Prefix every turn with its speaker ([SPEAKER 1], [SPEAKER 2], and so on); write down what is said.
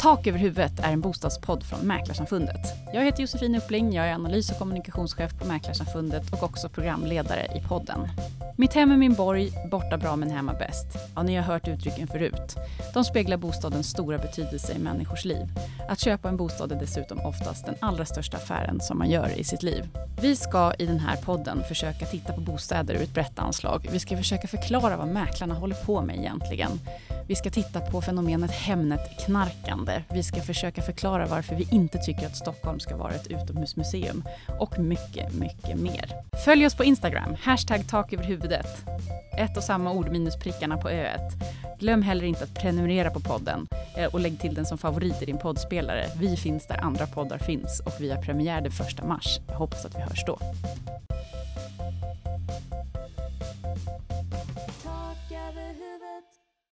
[SPEAKER 1] Tak över huvudet är en bostadspodd från Mäklarsamfundet. Jag heter Josefin Uppling, jag är analys och kommunikationschef på Mäklarsamfundet och också programledare i podden. Mitt hem är min borg, borta bra men hemma bäst. Ja, ni har hört uttrycken förut. De speglar bostadens stora betydelse i människors liv. Att köpa en bostad är dessutom oftast den allra största affären som man gör i sitt liv. Vi ska i den här podden försöka titta på bostäder ur ett brett anslag. Vi ska försöka förklara vad mäklarna håller på med egentligen. Vi ska titta på fenomenet Hemnet-knarkande. Vi ska försöka förklara varför vi inte tycker att Stockholm ska vara ett utomhusmuseum. Och mycket, mycket mer. Följ oss på Instagram, hashtag tak över huvudet. Ett och samma ord minus prickarna på öet. Glöm heller inte att prenumerera på podden eh, och lägg till den som favorit i din poddspelare. Vi finns där andra poddar finns och vi har premiär den 1 mars. Jag hoppas att vi hörs då.
[SPEAKER 2] Tak över huvudet